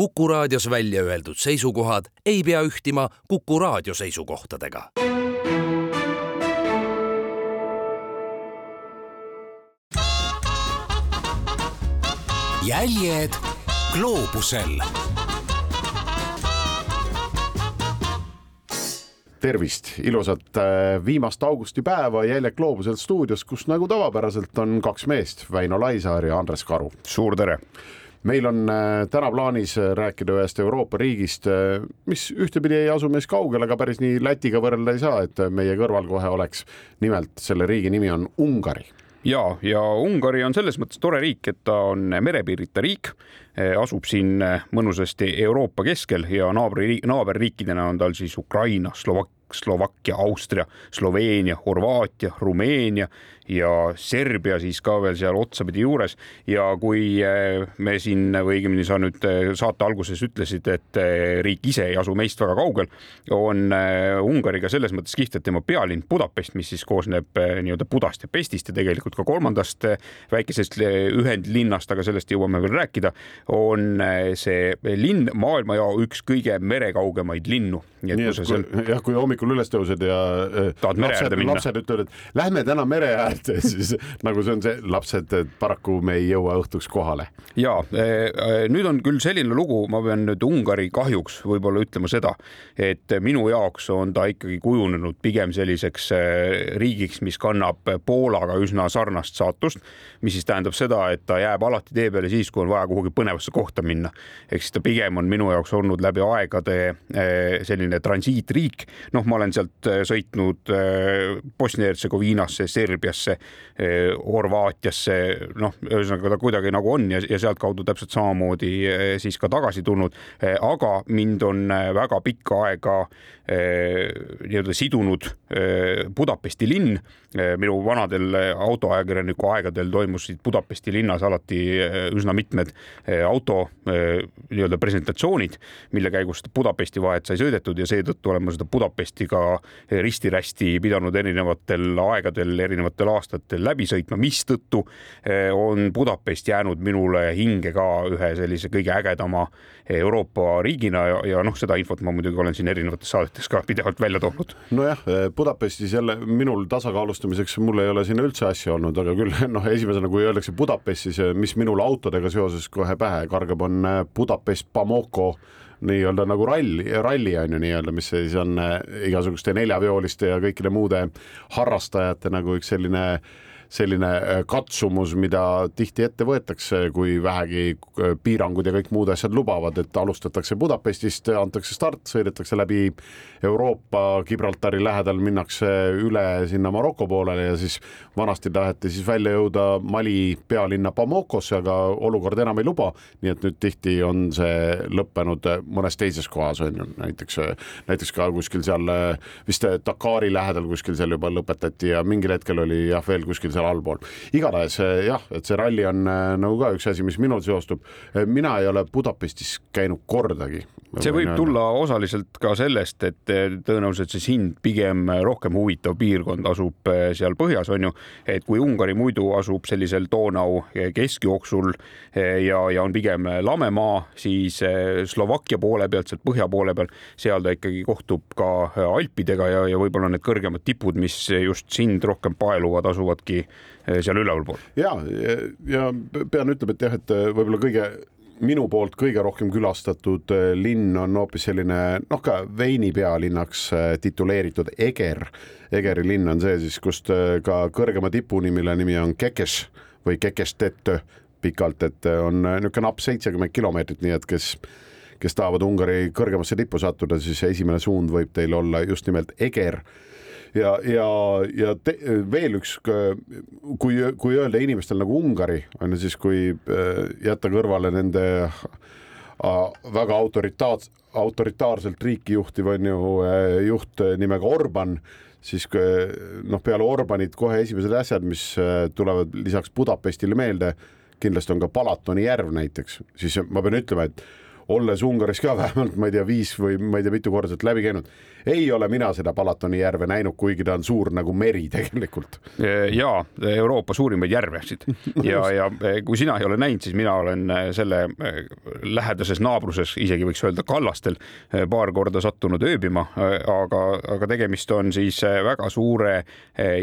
Kuku raadios välja öeldud seisukohad ei pea ühtima Kuku raadio seisukohtadega. jäljed gloobusel tervist, ilusat äh, viimast augustipäeva Jäljed gloobusel stuudios, kus nagu tavapäraselt on kaks meest, Väino Laisaar ja Andres Karu. suur tere meil on äh, täna plaanis äh, rääkida ühest Euroopa riigist, mis ühtepidi ei asu meist kaugel, aga päris nii Lätiga võrrelda ei saa, et meie kõrval kohe oleks. nimelt selle riigi nimi on Ungari ja, ja Ungari on selles mõttes tore riik, et ta on merepiirita riik, asub siin mõnusasti Euroopa keskel ja naabri, naaberriikidena on tal siis Ukraina, Slovakkia Slovakkia, Austria, Sloveenia, Horvaatia, Rumeenia ja Serbia siis ka veel seal otsapidi juures. ja kui eh, me siin või õigemini sa nüüd eh, saate alguses ütlesid, et eh, riik ise ei asu meist väga kaugel, on Ungariga selles mõttes kihvt, et tema pealinn Budapest, mis siis koosneb nii-öelda Budast ja Pestist ja tegelikult ka kolmandast väikesest ühendlinnast, aga sellest jõuame veel rääkida, on see linn maailmajao üks kõige merekaugemaid linnu. nii et kui, jah, kui hommikul üles tõused ja tahad mere äärde minna? lapsed ütlevad, et lähme täna mere äärde, siis nagu see on see, lapsed, paraku me ei jõua õhtuks kohale. ja äh, nüüd on küll selline lugu, ma pean nüüd Ungari kahjuks võib-olla ütlema seda, et minu jaoks on ta ikkagi kujunenud pigem selliseks äh, riigiks, mis kannab Poolaga üsna sarnast saatust, mis siis tähendab seda, et ta jääb alati tee peale siis, kui on vaja kuhugi põnevasse kohta minna. ehk siis ta pigem on minu jaoks olnud läbi aegade selline transiitriik, noh, ma olen sealt sõitnud Bosnia-Hertsegoviinasse, Serbiasse, äh, Horvaatiasse, noh, ühesõnaga ta kuidagi nagu on ja, ja sealtkaudu täpselt samamoodi siis ka tagasi tulnud. aga mind on väga pikka aega nii-öelda sidunud Budapesti linn. minu vanadel autoajakirjaniku aegadel toimusid Budapesti linnas alati üsna mitmed auto nii-öelda presentatsioonid, mille käigus Budapesti vahet sai sõidetud ja seetõttu olen ma seda Budapesti ka risti-rästi pidanud erinevatel aegadel, erinevatel aastatel läbi sõitma, mistõttu eh, on Budapest jäänud minule hinge ka ühe sellise kõige ägedama Euroopa riigina ja, ja noh, seda infot ma muidugi olen siin erinevates saadetes ka pidevalt välja toonud. nojah, eh, Budapestis jälle minul tasakaalustamiseks, mul ei ole sinna üldse asja olnud, aga küll noh, esimesena, kui öeldakse Budapestis, eh, mis minul autodega seoses kohe pähe kargab, on Budapest Bamako nii-öelda nagu ralli, ralli on ju nii-öelda, mis siis on äh, igasuguste neljaveoliste ja kõikide muude harrastajate nagu üks selline äh, selline äh, katsumus, mida tihti ette võetakse, kui vähegi äh, piirangud ja kõik muud asjad lubavad, et alustatakse Budapestist, antakse start, sõidetakse läbi Euroopa, Gibraltari lähedal minnakse üle sinna Maroko poolele ja siis vanasti taheti siis välja jõuda Mali pealinna Bamokosse, aga olukord enam ei luba. nii et nüüd tihti on see lõppenud mõnes teises kohas on ju, näiteks, näiteks ka kuskil seal vist Dakari lähedal kuskil seal juba lõpetati ja mingil hetkel oli jah, veel kuskil seal seal allpool. igatahes eh, jah, et see ralli on eh, nagu ka üks asi, mis minul seostub. Eh, mina ei ole Budapestis käinud kordagi. see võib tulla osaliselt ka sellest, et tõenäoliselt see sind pigem rohkem huvitav piirkond asub seal põhjas, on ju, et kui Ungari muidu asub sellisel Donau keskjooksul ja, ja on pigem lame maa, siis Slovakkia poole pealt, sealt põhja poole peal, seal ta ikkagi kohtub ka Alpidega ja, ja võib-olla need kõrgemad tipud, mis just sind rohkem paeluvad, asuvadki seal ülevalpool. ja, ja pean ütlema, et jah, et eh, võib-olla kõige minu poolt kõige rohkem külastatud eh, linn on hoopis selline noh, ka veini pealinnaks tituleeritud Eger. Egeri linn on see siis, kust ka kõrgema tipuni, mille nimi on Kekes või Kekestetö pikalt, et on niisugune napp seitsekümmend kilomeetrit, nii et kes kes tahavad Ungari kõrgemasse tippu sattuda, siis esimene suund võib teil olla just nimelt Eger ja, ja, ja te, veel üks, kui, kui öelda inimestel nagu Ungari on ju siis, kui äh, jätta kõrvale nende äh, väga autoritaat-, autoritaarselt riiki juhtiv on ju äh, juht nimega Orban siis noh, peale Orbanit kohe esimesed asjad, mis tulevad lisaks Budapestile meelde, kindlasti on ka Palatoni järv näiteks, siis ma pean ütlema, et olles Ungaris ka vähemalt, ma ei tea, viis või ma ei tea, mitu korda sealt läbi käinud, ei ole mina seda Palatoni järve näinud, kuigi ta on suur nagu meri tegelikult. ja Euroopa suurimaid järvesid. Ja, ja kui sina ei ole näinud, siis mina olen selle lähedases naabruses, isegi võiks öelda kallastel, paar korda sattunud ööbima, aga, aga tegemist on siis väga suure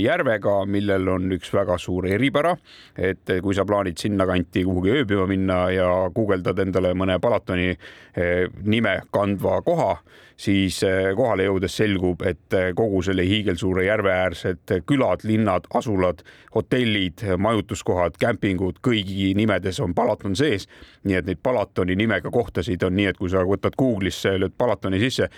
järvega, millel on üks väga suur eripära, et kui sa plaanid sinnakanti kuhugi ööbima minna ja guugeldad endale mõne Palatoni eh, nime kandva koha, siis eh, kohale jõudes selgub, et eh, kogu selle hiigelsuure järve äärsed külad, linnad, asulad, hotellid, majutuskohad, kämpingud, kõigi nimedes on Palaton sees. nii et neid Palatoni nimega kohtasid on nii, et kui sa võtad Google'isse, lööd Palatoni sisse,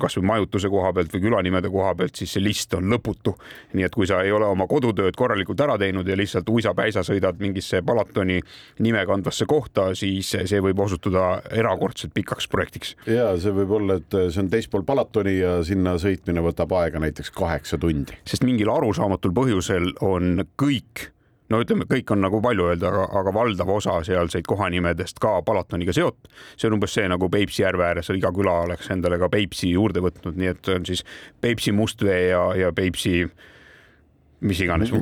kasvõi majutuse koha pealt või külanimede koha pealt, siis see list on lõputu. nii et kui sa ei ole oma kodutööd korralikult ära teinud ja lihtsalt uisapäisa sõidad mingisse Palatoni nime kandvasse kohta, siis see võib osutuda erakordselt pikaks projektiks. ja see võib olla, et see on on teispool Palatoni ja sinna sõitmine võtab aega näiteks kaheksa tundi. sest mingil arusaamatul põhjusel on kõik no ütleme, kõik on nagu palju öelda, aga, aga valdav osa sealseid kohanimedest ka Palatoniga seotud. see on umbes see nagu Peipsi järve ääres, iga küla oleks endale ka Peipsi juurde võtnud, nii et on siis Peipsi Mustvee ja, ja Peipsi mis iganes,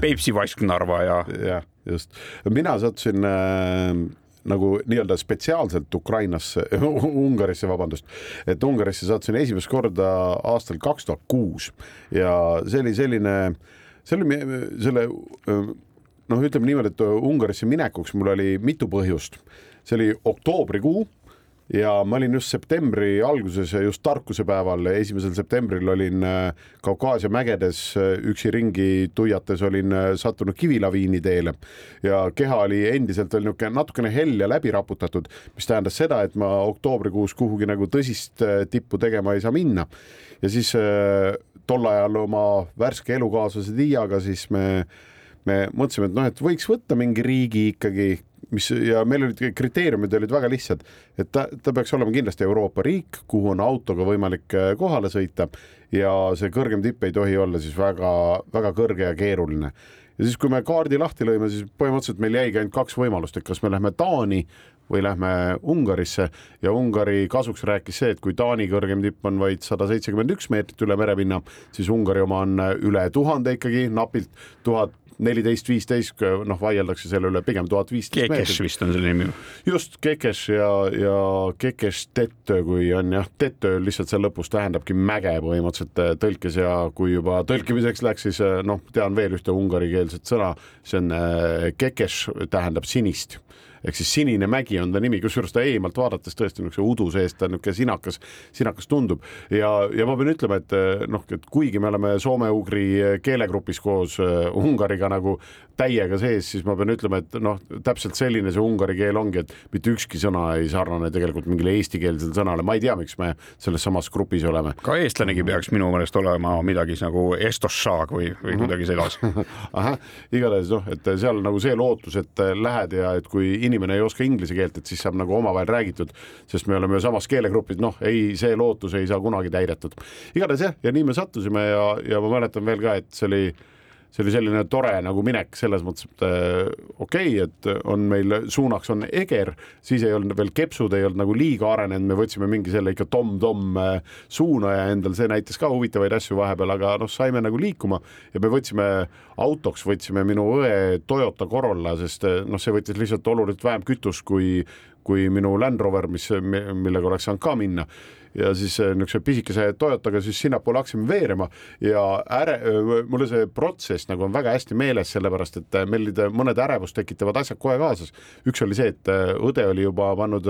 Peipsi Vask Narva ja. jah, just. mina sattusin äh nagu nii-öelda spetsiaalselt Ukrainasse, Ungarisse, vabandust, et Ungarisse sattusin esimest korda aastal kaks tuhat kuus ja see oli selline, see oli selle noh, ütleme niimoodi, et Ungarisse minekuks mul oli mitu põhjust. see oli oktoobrikuu ja ma olin just septembri alguses ja just tarkusepäeval, esimesel septembril olin äh, Kaukaasia mägedes äh, üksi ringi tuiates, olin äh, sattunud kivilaviini teele ja keha oli endiselt veel niisugune natukene hell ja läbi raputatud, mis tähendas seda, et ma oktoobrikuus kuhugi nagu tõsist tippu tegema ei saa minna. ja siis tol ajal oma värske elukaaslase Tiiaga siis me me mõtlesime, et noh, et võiks võtta mingi riigi ikkagi mis ja meil olid kriteeriumid olid väga lihtsad, et ta, ta peaks olema kindlasti Euroopa riik, kuhu on autoga võimalik äh, kohale sõita. Ja see kõrgem tipp ei tohi olla siis väga-väga kõrge ja keeruline. ja siis, kui me kaardi lahti lõime, siis põhimõtteliselt meil jäigi ainult kaks võimalust, et kas me lähme Taani või lähme Ungarisse. Ja Ungari kasuks rääkis see, et kui Taani kõrgem tipp on vaid sada seitsekümmend üks meetrit üle merepinna, siis Ungari oma on üle tuhande ikkagi, napilt tuhat neliteist, viisteist, noh, vaieldakse selle üle pigem tuhat viisteist meetrit. Kekes vist on selle nimi. just, Kekes ja, ja Kekes Tetö, kui on jah, Tetö lihtsalt seal lõpus tähendabki mäge põhimõtteliselt äh, tõlkes ja kui juba tõlkimiseks läks, siis äh, noh, tean veel ühte ungarikeelset sõna, see on äh, Kekes, tähendab sinist ehk siis Sinine mägi on ta nimi, kusjuures ta eemalt vaadates tõesti niisuguse udu seest ta niisugune sinakas, sinakas tundub. Ja, ja ma pean ütlema, et noh, et kuigi me oleme soome-ugri keelegrupis koos äh, Ungariga nagu täiega sees, siis ma pean ütlema, et noh, täpselt selline see ungari keel ongi, et mitte ükski sõna ei sarnane tegelikult mingile eestikeelsele sõnale, ma ei tea, miks me selles samas grupis oleme. ka eestlanegi peaks minu meelest olema midagi nagu estossaag või, või kuidagi sedasi ahah, igatahes noh, et seal nagu see lootus, et lähed ja et kui inimene inimene ei oska inglise keelt, et siis saab nagu omavahel räägitud, sest me oleme ju samas keelegrupis, noh, ei, see lootus ei saa kunagi täidetud. igatahes jah, ja nii me sattusime ja, ja ma mäletan veel ka, et see oli see oli selline tore nagu minek selles mõttes, et äh, okei okay,, et on meil suunaks on Eger, siis ei olnud veel kepsud ei olnud nagu liiga arenenud, me võtsime mingi selle ikka tom-tom äh, suunaja endal, see näitas ka huvitavaid asju vahepeal, aga noh, saime nagu liikuma ja me võtsime autoks, võtsime minu õe Toyota Corolla, sest äh, noh, see võttis lihtsalt oluliselt vähem kütust kui, kui minu Land Rover, mis, millega oleks saanud ka minna ja siis äh, niisuguse pisikese Toyotaga siis sinnapoole hakkasime veerema ja äre, mulle see protsess nagu on väga hästi meeles, sellepärast et äh, meil olid äh, mõned ärevust tekitavad asjad kohe kaasas. üks oli see, et õde oli juba pannud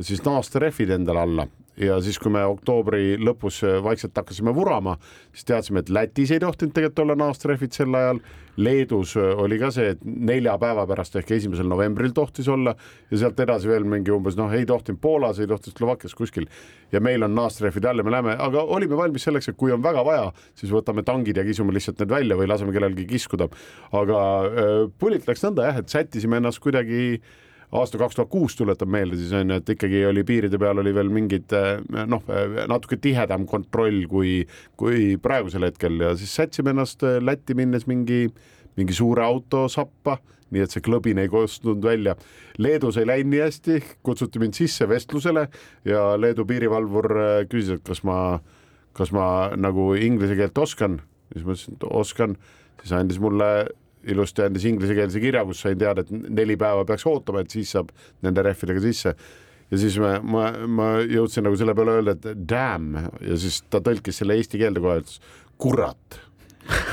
siis naasterehvid endale alla ja siis, kui me oktoobri lõpus vaikselt hakkasime vurama, siis teadsime, et Lätis ei tohtinud tegelikult olla naastrehvid sel ajal. Leedus oli ka see, et nelja päeva pärast ehk esimesel novembril tohtis olla ja sealt edasi veel mingi umbes noh, ei tohtinud Poolas, ei tohtinud Slovakkias kuskil. ja meil on naastrehvid all ja me läheme, aga olime valmis selleks, et kui on väga vaja, siis võtame tangid ja kisume lihtsalt need välja või laseme kellelgi kiskuda. aga äh, pulilt läks nõnda jah, et sättisime ennast kuidagi aasta kaks tuhat kuus tuletab meelde siis on ju, et ikkagi oli piiride peal oli veel mingid eh, noh, natuke tihedam kontroll kui, kui praegusel hetkel. Ja siis sätsime ennast eh, Lätti minnes mingi mingi suure auto sappa, nii et see klõbin ei kostnud välja. Leedus ei läinud nii hästi, kutsuti mind sisse vestlusele ja Leedu piirivalvur küsis, et kas ma, kas ma nagu inglise keelt oskan, siis ma ütlesin, et oskan, siis andis mulle ilusti andis inglisekeelse kirja, kus sain teada, et neli päeva peaks ootama, et siis saab nende rehvidega sisse ja siis ma, ma, ma jõudsin nagu selle peale öelda, et damn ja siis ta tõlkis selle eesti keelde kohe, ütles kurat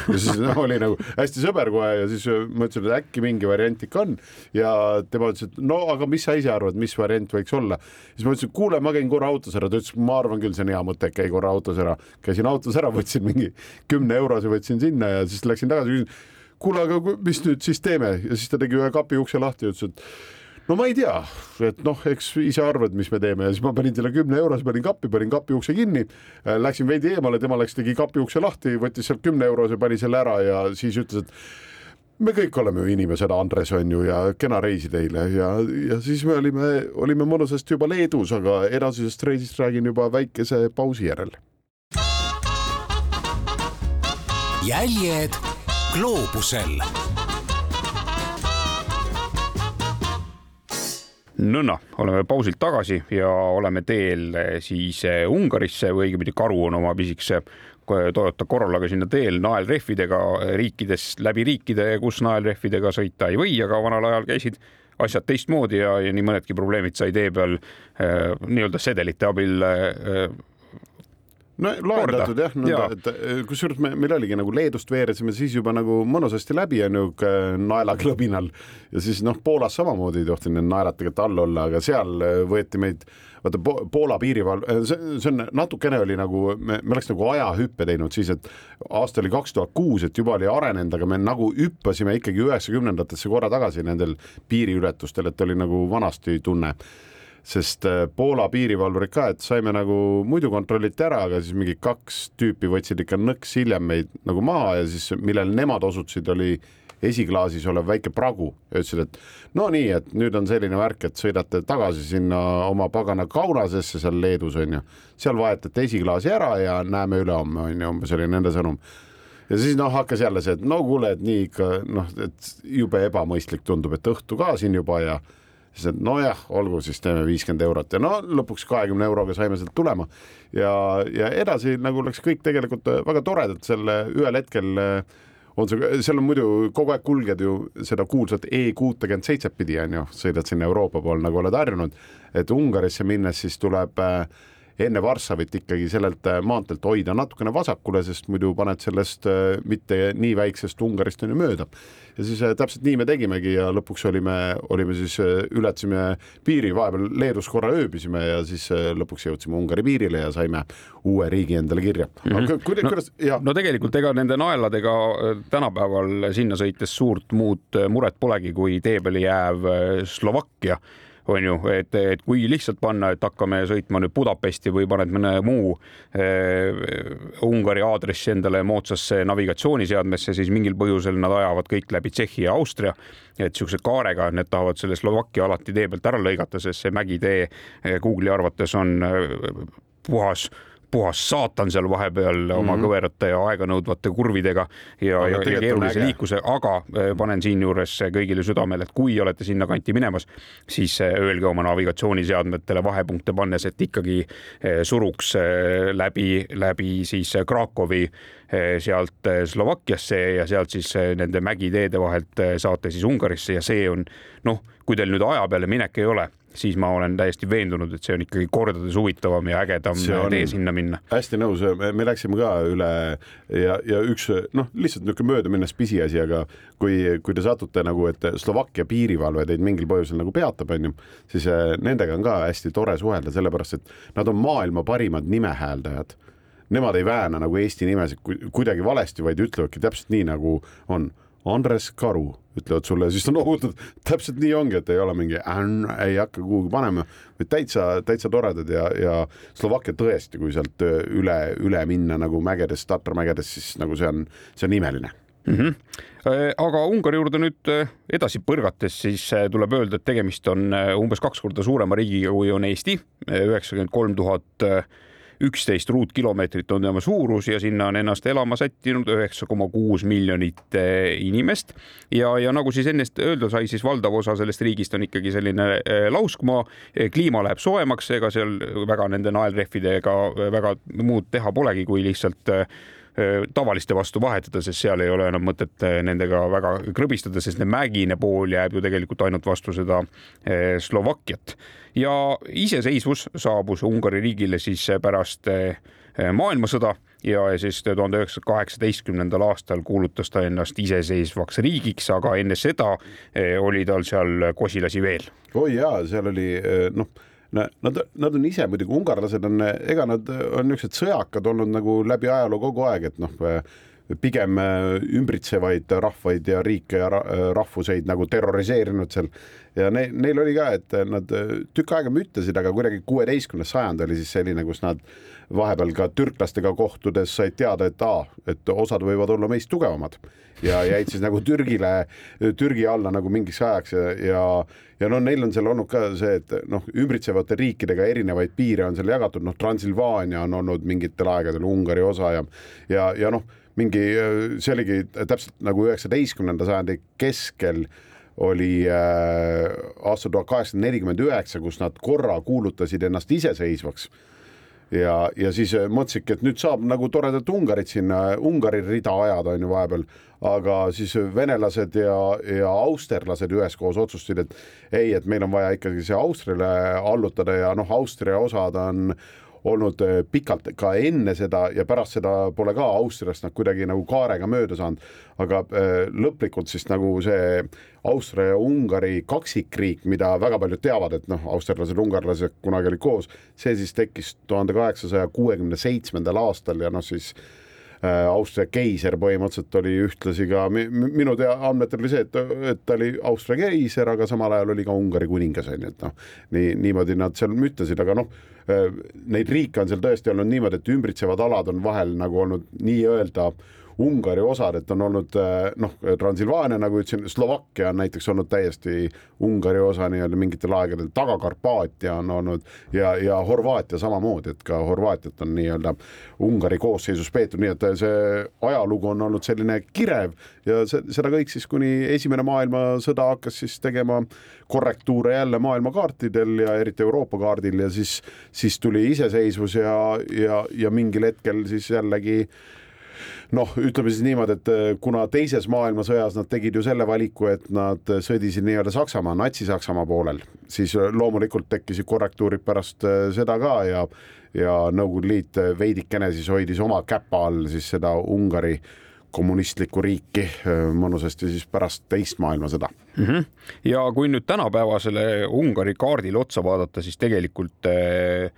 ja siis no, oli nagu hästi sõber kohe ja siis ma ütlesin, et äkki mingi variant ikka on ja tema ütles, et no aga mis sa ise arvad, mis variant võiks olla. siis ma ütlesin, kuule, ma käin korra autos ära, ta ütles, ma arvan küll, see on hea mõte, käi korra autos ära. käisin autos ära, võtsin mingi kümne eurose, võtsin sinna ja siis läksin tagasi, küsisin, kuule, aga mis nüüd siis teeme? Ja siis ta tegi ühe kapi ukse lahti ja ütles, et no ma ei tea, et noh, eks ise arvad, mis me teeme. Ja siis ma panin selle kümne eurose, panin kappi, panin kapi ukse kinni, äh, läksin veidi eemale, tema läks, tegi kapi ukse lahti, võttis sealt kümne eurose, pani selle ära ja siis ütles, et me kõik oleme ju inimesed, Andres on ju ja kena reisi teile. Ja, ja siis me olime, olime mõnusasti juba Leedus, aga edasisest reisist räägin juba väikese pausi järel. jäljed gloobusel. Nõnna, oleme pausilt tagasi ja oleme teel eh, siis eh, Ungarisse. Või õigemini Karu on oma pisikese eh, Toyota Corollaga sinna teel naelrehvidega riikides, läbi riikide, kus naelrehvidega sõita ei või, aga vanal ajal käisid asjad teistmoodi ja, ja nii mõnedki probleemid sai tee peal äh, nii-öelda sedelite abil äh, no lahendatud jah, nõnda, et eh, kusjuures me, meil oligi nagu Leedust veeresime siis juba nagu mõnusasti läbi ja niisugune naelaklõbinal. Ja siis noh, Poolas samamoodi ei tohtinud need naelad tegelikult all olla, aga seal eh, võeti meid vaata Poola piirivalve, see, see on natukene oli nagu, me, me oleks nagu ajahüppe teinud siis, et aasta oli kaks tuhat kuus, et juba oli arenenud, aga me nagu hüppasime ikkagi üheksakümnendatesse korra tagasi nendel piiriületustel, et oli nagu vanasti tunne sest äh, Poola piirivalvurid ka, et saime nagu muidu kontrolliti ära, aga siis mingi kaks tüüpi võtsid ikka nõks hiljem meid nagu maha ja siis millele nemad osutasid, oli esiklaasis olev väike pragu. Ja ütlesid, et no nii, et nüüd on selline värk, et sõidate tagasi sinna oma pagana Kaunasesse seal Leedus onju, seal vahetate esiklaasi ära ja näeme ülehomme onju, umbes oli nende sõnum. Ja siis noh, hakkas jälle see, et no kuule, et nii ikka noh, et jube ebamõistlik tundub, et õhtu ka siin juba ja siis et nojah, olgu siis teeme viiskümmend eurot. Ja no lõpuks kahekümne euroga saime sealt tulema. Ja, ja edasi nagu läks kõik tegelikult väga toredalt, selle ühel hetkel eh, on see, seal on muidu kogu aeg kulged ju seda kuulsat E kuutekümmet seitset pidi on ju, sõidad sinna Euroopa poole, nagu oled harjunud, et Ungarisse minnes siis tuleb äh, enne Varssavit ikkagi sellelt äh, maanteelt hoida natukene vasakule, sest muidu paned sellest mitte nii väiksest Ungarist on ju mööda ja siis äh, täpselt nii me tegimegi ja lõpuks olime, olime siis, äh, ületasime piiri, vahepeal Leedus korra ööbisime ja siis äh, lõpuks jõudsime Ungari piirile ja saime uue riigi endale kirja. aga mhm. kuidas no,, kuidas, jah? no tegelikult ega nende naeladega tänapäeval sinna sõites suurt muud muret polegi, kui tee peale jääv Slovakkia on ju, et, et kui lihtsalt panna, et hakkame sõitma nüüd Budapesti või paned mõne muu äh, Ungari aadressi endale moodsasse navigatsiooniseadmesse, siis mingil põhjusel nad ajavad kõik läbi Tšehhi ja Austria. et niisuguse kaarega need tahavad selle Slovakkia alati tee pealt ära lõigata, sest see mägitee Google'i arvates on puhas puhas saatan seal vahepeal mm -hmm. oma kõverate ja aeganõudvate kurvidega ja, ja, ja keerulise liikluse, aga äh, panen siinjuures kõigile südamele, et kui olete sinnakanti minemas, siis äh, öelge oma navigatsiooniseadmetele vahepunkte pannes, et ikkagi suruks läbi, läbi siis Krakowi sealt Slovakkiasse ja sealt siis nende mägiteede vahelt saate siis Ungarisse ja see on noh, kui teil nüüd aja peale minek ei ole siis ma olen täiesti veendunud, et see on ikkagi kordades huvitavam ja ägedam tee sinna minna. hästi nõus, me läksime ka üle ja, ja üks noh, lihtsalt niisugune möödaminnes pisiasi, aga kui, kui te satute nagu, et Slovakkia piirivalve teid mingil põhjusel nagu peatab, onju, siis eh, nendega on ka hästi tore suhelda, sellepärast et nad on maailma parimad nimehääldajad nemad ei vääna nagu Eesti nimesid kuidagi valesti, vaid ütlevadki täpselt nii, nagu on Andres Karu ütlevad sulle, siis on ohutud, täpselt nii ongi, et ei ole mingi änn, ei hakka kuhugi panema, vaid täitsa, täitsa toredad ja, ja Slovakkia tõesti, kui sealt üle, üle minna nagu mägedest, tatramägedest, siis nagu see on, see on imeline mm. -hmm. aga Ungari juurde nüüd äh, edasi põrgates, siis äh, tuleb öelda, et tegemist on umbes kaks korda suurema riigiga, kui on Eesti, üheksakümmend kolm tuhat üksteist ruutkilomeetrit on tema suurus ja sinna on ennast elama sättinud üheksa koma kuus miljonit inimest. ja, ja nagu siis ennist öelda sai, siis valdav osa sellest riigist on ikkagi selline lauskmaa. kliima läheb soojemaks, ega seal väga nende naelrehvidega väga muud teha polegi, kui lihtsalt tavaliste vastu vahetada, sest seal ei ole enam mõtet nendega väga krõbistada, sest mägine pool jääb ju tegelikult ainult vastu seda Slovakkiat. ja iseseisvus saabus Ungari riigile siis pärast maailmasõda ja siis tuhande üheksasaja kaheksateistkümnendal aastal kuulutas ta ennast iseseisvaks riigiks, aga enne seda oli tal seal kosilasi veel. oi jaa, seal oli noh Nad, nad on ise muidugi, ungarlased on, ega nad on niisugused sõjakad olnud nagu läbi ajaloo kogu aeg, et noh, pigem ümbritsevaid rahvaid ja riike ja rahvuseid nagu terroriseerinud seal. Ja ne, neil oli ka, et nad tükk aega müttasid, aga kuidagi kuueteistkümnes sajand oli siis selline, kus nad vahepeal ka türklastega kohtudes said teada, et aa, et osad võivad olla meist tugevamad. Ja jäid siis nagu Türgile, Türgi alla nagu mingiks ajaks ja, ja, ja no neil on seal olnud ka see, et noh, ümbritsevate riikidega erinevaid piire on seal jagatud, noh, Transilvaania on olnud mingitel aegadel Ungari osa ja, ja, ja noh, mingi, see oligi täpselt nagu üheksateistkümnenda sajandi keskel oli äh, aastal tuhat kaheksasada nelikümmend üheksa, kus nad korra kuulutasid ennast iseseisvaks ja, ja siis äh, mõtlesidki, et nüüd saab nagu toredat Ungarit sinna, Ungari rida ajada on ju vahepeal, aga siis venelased ja, ja austerlased üheskoos otsustasid, et ei, et meil on vaja ikkagi see Austriale allutada ja noh, Austria osad on olnud äh, pikalt ka enne seda ja pärast seda pole ka Austriast nad kuidagi nagu kaarega mööda saanud, aga äh, lõplikult siis nagu see Austria ja Ungari kaksikriik, mida väga paljud teavad, et noh, austerlased, ungarlased kunagi olid koos, see siis tekkis tuhande kaheksasaja kuuekümne seitsmendal aastal ja noh, siis Austria keiser põhimõtteliselt oli ühtlasi ka minu tea andmetel oli see, et, et ta oli Austria keiser, aga samal ajal oli ka Ungari kuningas on ju, et noh, nii niimoodi nad seal müttasid, aga noh Äh, neid riike on seal tõesti olnud niimoodi, et ümbritsevad alad on vahel nagu olnud nii-öelda Ungari osad, et on olnud äh, noh, Transilvaania, nagu ütlesin, Slovakkia on näiteks olnud täiesti Ungari osa nii-öelda mingitel aegadel, Taga-Karpaatia on olnud ja, ja Horvaatia samamoodi, et ka Horvaatiat on nii-öelda Ungari koosseisus peetud, nii et see ajalugu on olnud selline kirev ja see, seda kõik siis, kuni Esimene maailmasõda hakkas siis tegema korrektuure jälle maailmakaartidel ja eriti Euroopa kaardil ja siis, siis tuli iseseisvus ja, ja, ja mingil hetkel siis jällegi noh, ütleme siis niimoodi, et äh, kuna teises maailmasõjas nad tegid ju selle valiku, et nad sõdisid nii-öelda Saksamaa, Natsi-Saksamaa poolel, siis äh, loomulikult tekkisid korrektuurid pärast äh, seda ka ja ja Nõukogude Liit veidikene siis hoidis oma käpa all siis seda Ungari kommunistlikku riiki mõnusasti siis pärast teist maailmasõda mm. -hmm. ja kui nüüd tänapäevasele Ungari kaardile otsa vaadata, siis tegelikult äh,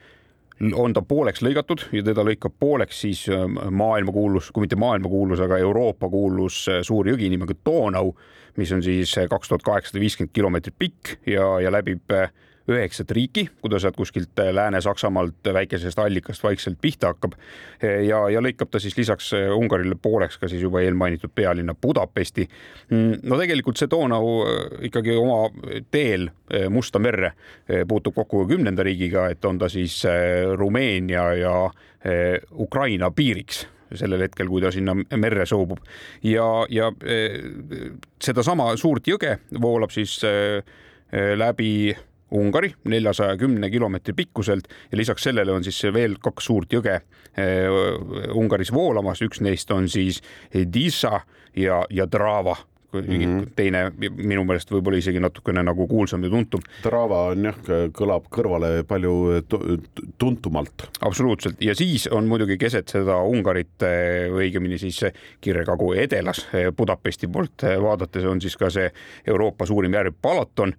on ta pooleks lõigatud ja teda lõikab pooleks siis äh, maailmakuulus, kui mitte maailmakuulus, aga Euroopa kuulus äh, suur jõgi nimega Donau, mis on siis äh, kaks tuhat kaheksasada viiskümmend kilomeetrit pikk ja, ja läbib üheksat riiki, kui ta sealt kuskilt äh, Lääne-Saksamaalt väikesest allikast vaikselt pihta hakkab. ja, ja lõikab ta siis lisaks äh, Ungarile pooleks ka siis juba eelmainitud pealinna Budapesti. Mm, no tegelikult see Donau äh, ikkagi oma teel Musta merre puutub kokku kümnenda riigiga, et on ta siis Rumeenia ja Ukraina piiriks sellel hetkel, kui ta sinna merre soobub ja, ja sedasama suurt jõge voolab siis läbi Ungari neljasaja kümne kilomeetri pikkuselt. Ja lisaks sellele on siis veel kaks suurt jõge äh, Ungaris voolamas, üks neist on siis Disa ja, ja Drava mm -hmm. teine minu meelest võib-olla isegi natukene nagu kuulsam ja tuntum. Drava on jah, kõlab kõrvale palju tuntumalt. absoluutselt ja siis on muidugi keset seda Ungarit, õigemini siis Kirre-Kagu edelas Budapesti poolt vaadates on siis ka see Euroopa suurim järv Balaton,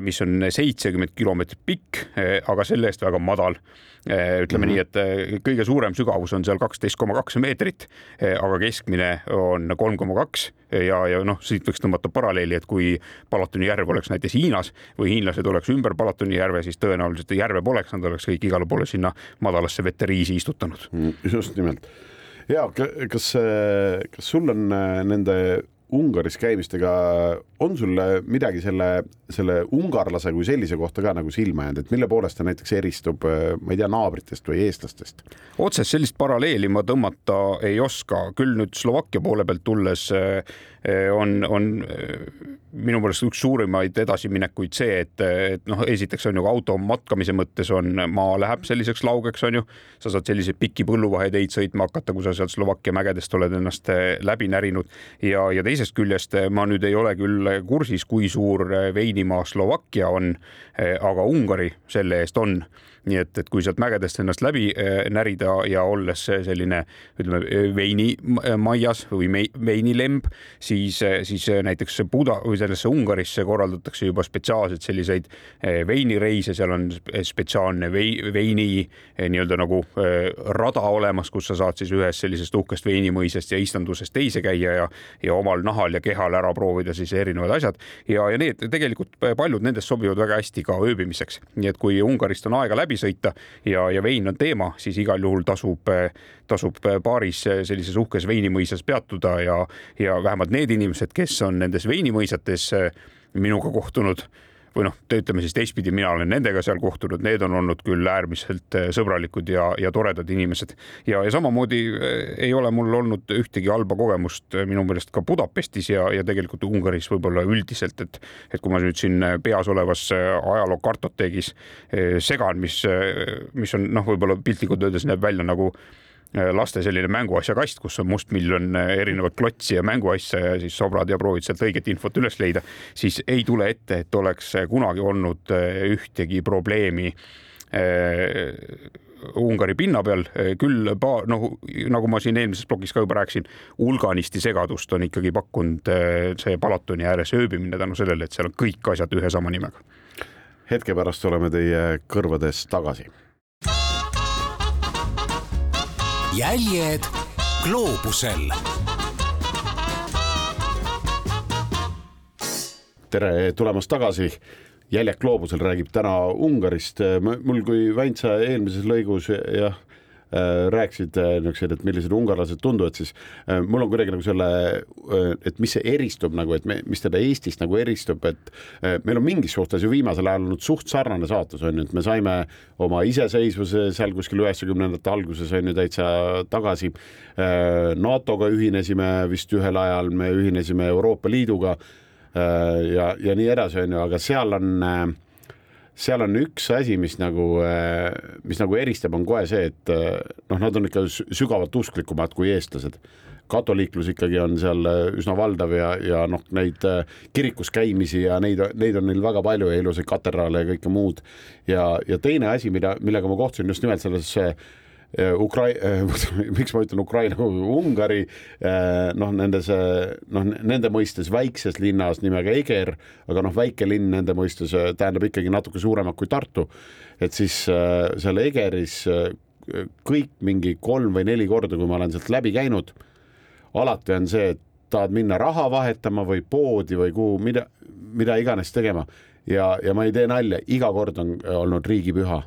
mis on seitsekümmend kilomeetrit pikk, aga selle eest väga madal ütleme mm -hmm. nii, et kõige suurem sügavus on seal kaksteist koma kaks meetrit, aga keskmine on kolm koma kaks ja, ja noh, siit võiks tõmmata paralleeli, et kui Palatoni järv oleks näiteks Hiinas või hiinlased oleks ümber Palatoni järve, siis tõenäoliselt järve poleks, nad oleks kõik igale poole sinna madalasse vette riisi istutanud. Mm, just nimelt ja kas, kas sul on äh, nende Ungaris käimist, ega on sulle midagi selle, selle ungarlase kui sellise kohta ka nagu silma jäänud, et mille poolest ta näiteks eristub, ma ei tea, naabritest või eestlastest? otsest sellist paralleeli ma tõmmata ei oska, küll nüüd Slovakkia poole pealt tulles eh, on, on eh, minu meelest üks suurimaid edasiminekuid see, et, et noh, esiteks on ju auto matkamise mõttes on maa läheb selliseks laugeks, on ju, sa saad selliseid pikki põlluvaheteid sõitma hakata, kui sa sealt Slovakkia mägedest oled ennast eh, läbi närinud. Ja, ja teisest küljest ma nüüd ei ole küll kursis, kui suur veinimaa Slovakkia on, aga Ungari selle eest on nii et, et kui sealt mägedest ennast läbi äh, närida ja olles selline ütleme veinimaias või veinilemb, siis, siis näiteks Buda või sellesse Ungarisse korraldatakse juba spetsiaalselt selliseid äh, veinireise, seal on spetsiaalne veini äh, nii-öelda nagu rada olemas, kus sa saad siis ühest sellisest uhkest veinimõisast ja istandusest teise käia ja, ja omal nahal ja kehal ära proovida siis erinevad asjad. Ja, ja need tegelikult paljud nendest sobivad väga hästi ka ööbimiseks, nii et kui Ungarist on aega läbi läbi sõita ja, ja vein on teema, siis igal juhul tasub, tasub paaris sellises uhkes veinimõisas peatuda ja, ja vähemalt need inimesed, kes on nendes veinimõisates minuga kohtunud või noh, ütleme siis teistpidi, mina olen nendega seal kohtunud, need on olnud küll äärmiselt eh, sõbralikud ja, ja toredad inimesed. Ja, ja samamoodi eh, ei ole mul olnud ühtegi halba kogemust eh, minu meelest ka Budapestis ja, ja tegelikult Ungaris võib-olla üldiselt, et, et kui ma nüüd siin peas olevas ajaloo kartoteegis segan, mis, mis on noh, võib-olla piltlikult öeldes näeb välja nagu laste selline mänguasjakast, kus on mustmiljon äh, erinevat klotsi ja mänguasja ja siis sobrad ja proovid sealt õiget infot üles leida, siis ei tule ette, et oleks äh, kunagi olnud ühtegi probleemi Ungari pinna peal, küll paar, noh, nagu ma siin eelmises plokis ka juba rääkisin, hulganisti segadust on ikkagi pakkunud see Palatoni ääres ööbimine tänu sellele, et seal on kõik asjad ühe sama nimega. hetke pärast oleme teie kõrvades tagasi jäljed gloobusel. tere tulemast tagasi. jäljed gloobusel räägib täna Ungarist. mul kui Väntsa eelmises lõigus jah rääkisid äh, niisugused, et millised ungarlased tunduvad, siis äh, mul on kuidagi nagu selle, et mis see eristub nagu, et me, mis teda Eestist nagu eristub, et meil on mingis suhtes ju viimasel ajal olnud suht sarnane saatus on ju, et me saime oma iseseisvuse seal kuskil üheksakümnendate alguses on ju täitsa tagasi. NATO-ga ühinesime vist ühel ajal, me ühinesime Euroopa Liiduga ja, ja nii edasi, on ju, aga seal on seal on üks asi, mis nagu, äh, mis nagu eristab, on kohe see, et äh, noh, nad on ikka sügavalt usklikumad kui eestlased. katoliiklus ikkagi on seal äh, üsna valdav ja, ja noh, neid kirikus käimisi ja neid, neid on neil väga palju ja ilusaid katedraale ja kõike muud. ja, ja teine asi, mida, millega ma kohtusin just nimelt selles Ukrai-, äh, miks ma ütlen Ukraina, Ungari? Äh, noh, nendes noh, nende mõistes väikses linnas nimega Eger, aga noh, väike linn nende mõistes tähendab ikkagi natuke suuremat kui Tartu. et siis seal Egeris kõik mingi kolm või neli korda, kui ma olen sealt läbi käinud, alati on see, et tahad minna raha vahetama või poodi või kuhu, mida, mida iganes tegema. Ja, ja ma ei tee nalja, iga kord on olnud riigipüha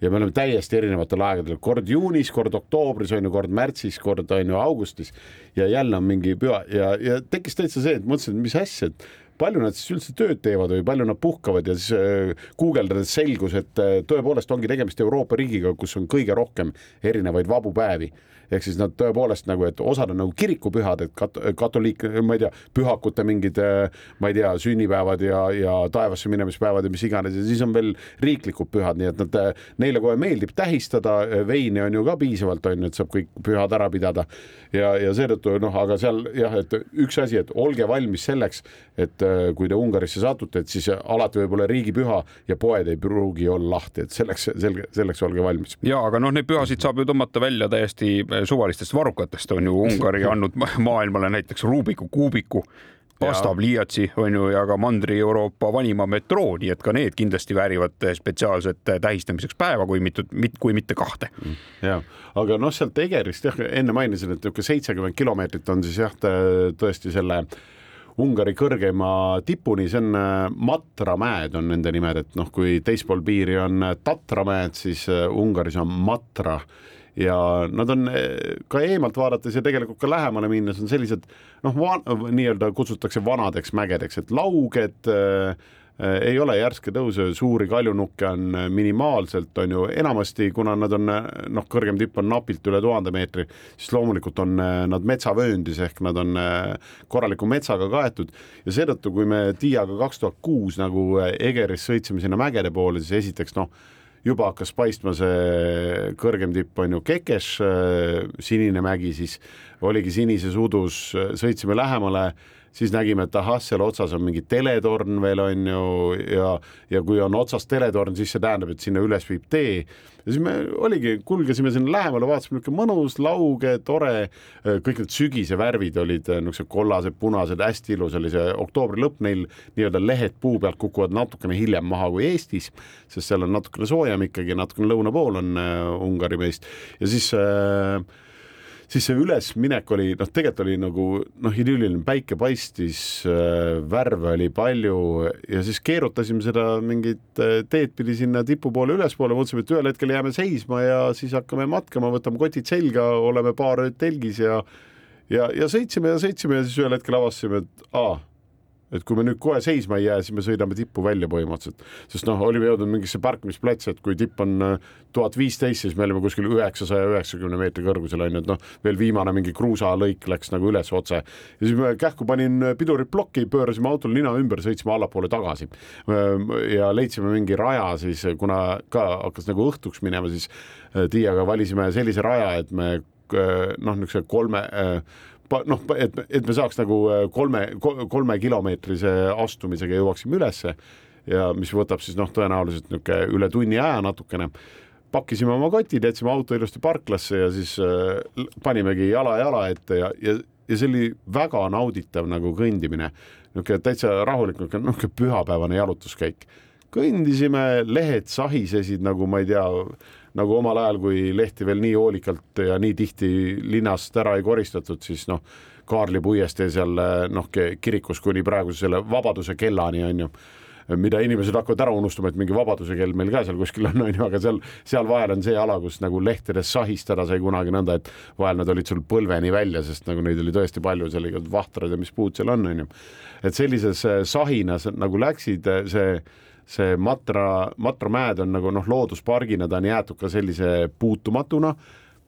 ja me oleme täiesti erinevatel aegadel, kord juunis, kord oktoobris on ju, kord märtsis, kord on ju augustis. Ja jälle on mingi püha. Ja, ja tekkis täitsa see, et mõtlesin, et mis asja, et palju nad siis üldse tööd teevad või palju nad puhkavad ja siis äh, guugeldades selgus, et äh, tõepoolest ongi tegemist Euroopa riigiga, kus on kõige rohkem erinevaid vabu päevi ehk siis nad tõepoolest nagu, et osad on nagu kirikupühad, et kat-, katoliik, ma ei tea, pühakute mingid, ma ei tea, sünnipäevad ja, ja taevasse minemispäevad ja mis iganes ja siis on veel riiklikud pühad, nii et nad, neile kohe meeldib tähistada, veini on ju ka piisavalt, on ju, et saab kõik pühad ära pidada. ja, ja seetõttu noh, aga seal jah, et üks asi, et olge valmis selleks, et kui te Ungarisse satute, et siis alati võib olla riigipüha ja poed ei pruugi olla lahti, et selleks, selge, selleks olge valmis. ja aga noh, neid pühasid saab ju tõmmata välja täiesti suvalistest varrukatest on ju Ungari andnud maailmale näiteks Rubiku kuubiku pastapliiatsi on ju ja ka Mandri-Euroopa vanima metroo, nii et ka need kindlasti väärivad spetsiaalset tähistamiseks päeva, kui mitte, kui mitte kahte. ja, aga noh, sealt Egerist jah, enne mainisin, et niisugune seitsekümmend kilomeetrit on siis jah, tõesti selle Ungari kõrgeima tipuni, see on Matra mäed on nende nimed, et noh, kui teispool piiri on Tatramäed, siis Ungaris on Matra ja nad on eh, ka eemalt vaadates ja tegelikult ka lähemale minnes on sellised noh, nii-öelda kutsutakse vanadeks mägedeks, et lauged äh, ei ole järske tõuse, suuri kaljunukke on minimaalselt, on ju, enamasti kuna nad on noh, kõrgem tipp on napilt üle tuhande meetri, siis loomulikult on nad metsavööndis ehk nad on korraliku metsaga kaetud. Ja seetõttu, kui me Tiiaga kaks tuhat kuus nagu Egeris sõitsime sinna mägede poole, siis esiteks noh juba hakkas paistma see kõrgem tipp on ju Kekes, sinine mägi, siis oligi sinises udus, sõitsime lähemale siis nägime, et ahah, seal otsas on mingi teletorn veel on ju ja, ja kui on otsas teletorn, siis see tähendab, et sinna üles viib tee. ja siis me oligi, kulgesime sinna lähemale, vaatasime niisugune mõnus, lauge, tore, kõik need sügise värvid olid niisugused kollased, punased, hästi ilus oli see oktoobri lõpp, neil nii-öelda lehed puu pealt kukuvad natukene hiljem maha kui Eestis, sest seal on natukene soojem ikkagi, natukene lõuna pool on äh, Ungari meist ja siis äh, siis see ülesminek oli noh, tegelikult oli nagu noh, idülliline, päike paistis äh,, värve oli palju ja siis keerutasime seda mingit äh, teed pidi sinna tipu poole ülespoole, mõtlesime, et ühel hetkel jääme seisma ja siis hakkame matkama, võtame kotid selga, oleme paar ööd telgis ja ja, ja sõitsime ja sõitsime ja siis ühel hetkel avastasime, et aa et kui me nüüd kohe seisma ei jää, siis me sõidame tippu välja põhimõtteliselt, sest noh, olime jõudnud mingisse parkimisplatsi, et kui tipp on äh, tuhat viisteist, siis me olime kuskil üheksasaja üheksakümne meetri kõrgusel on ju, et noh, veel viimane mingi kruusalõik läks nagu üles otse. Ja siis me kähku panin pidurid plokki, pöörasime autol nina ümber, sõitsime allapoole tagasi. Ja leidsime mingi raja siis, kuna ka hakkas nagu õhtuks minema, siis äh, Tiiaga valisime sellise raja, et me äh, noh, niisuguse kolme noh, et, et me saaks nagu äh, kolme, kolme kilomeetrise astumisega jõuaksime ülesse ja mis võtab siis noh, tõenäoliselt niisugune üle tunni aja natukene. pakkisime oma kotid, jätsime auto ilusti parklasse ja siis äh, panimegi jala jala ette ja, ja, ja see oli väga nauditav nagu kõndimine, niisugune täitsa rahulik, niisugune pühapäevane jalutuskäik. kõndisime, lehed sahisesid nagu ma ei tea nagu omal ajal, kui lehti veel nii hoolikalt ja nii tihti linnast ära ei koristatud, siis noh, Kaarli puiestee seal noh, kirikus kuni praeguse selle Vabaduse kellani on ju mida inimesed hakkavad ära unustama, et mingi vabaduse kell meil ka seal kuskil on, on ju, aga seal, seal vahel on see ala, kus nagu lehtedes sahistada sai kunagi nõnda, et vahel nad olid sul põlveni välja, sest nagu neid oli tõesti palju, seal olid vahtrad ja mis puud seal on, on ju. et sellises sahinas nagu läksid see see Matra, Matra mäed on nagu noh, looduspargina ta on jäetud ka sellise puutumatuna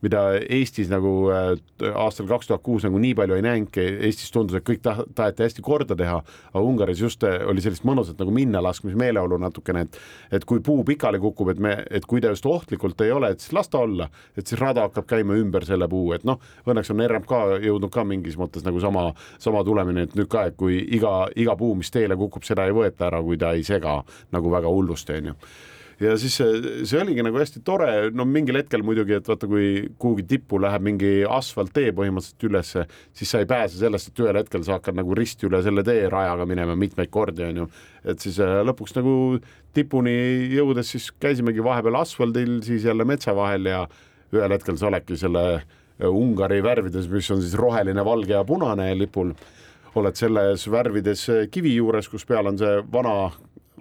mida Eestis nagu äh, aastal kaks tuhat kuus nagu nii palju ei näinudki, Eestis tundus, et kõik ta taheti hästi korda teha, aga Ungaris just äh, oli sellist mõnusat nagu minnalaskmismeeleolu natukene, et et kui puu pikali kukub, et me, et kui ta just ohtlikult ei ole, et siis las ta olla, et siis rada hakkab käima ümber selle puu, et noh, õnneks on RMK jõudnud ka mingis mõttes nagu sama, sama tulemini, et nüüd ka, et kui iga, iga puu, mis teele kukub, seda ei võeta ära, kui ta ei sega nagu väga hullusti, onju ja siis see, see oligi nagu hästi tore, no mingil hetkel muidugi, et vaata, kui kuhugi tippu läheb mingi asfalttee põhimõtteliselt ülesse, siis sa ei pääse sellest, et ühel hetkel sa hakkad nagu risti üle selle teerajaga minema mitmeid kordi, on ju. et siis äh, lõpuks nagu tipuni jõudes siis käisimegi vahepeal asfaldil, siis jälle metsa vahel ja ühel hetkel sa oledki selle äh, Ungari värvides, mis on siis roheline, valge ja punane lipul oled selles värvides äh, kivi juures, kus peal on see vana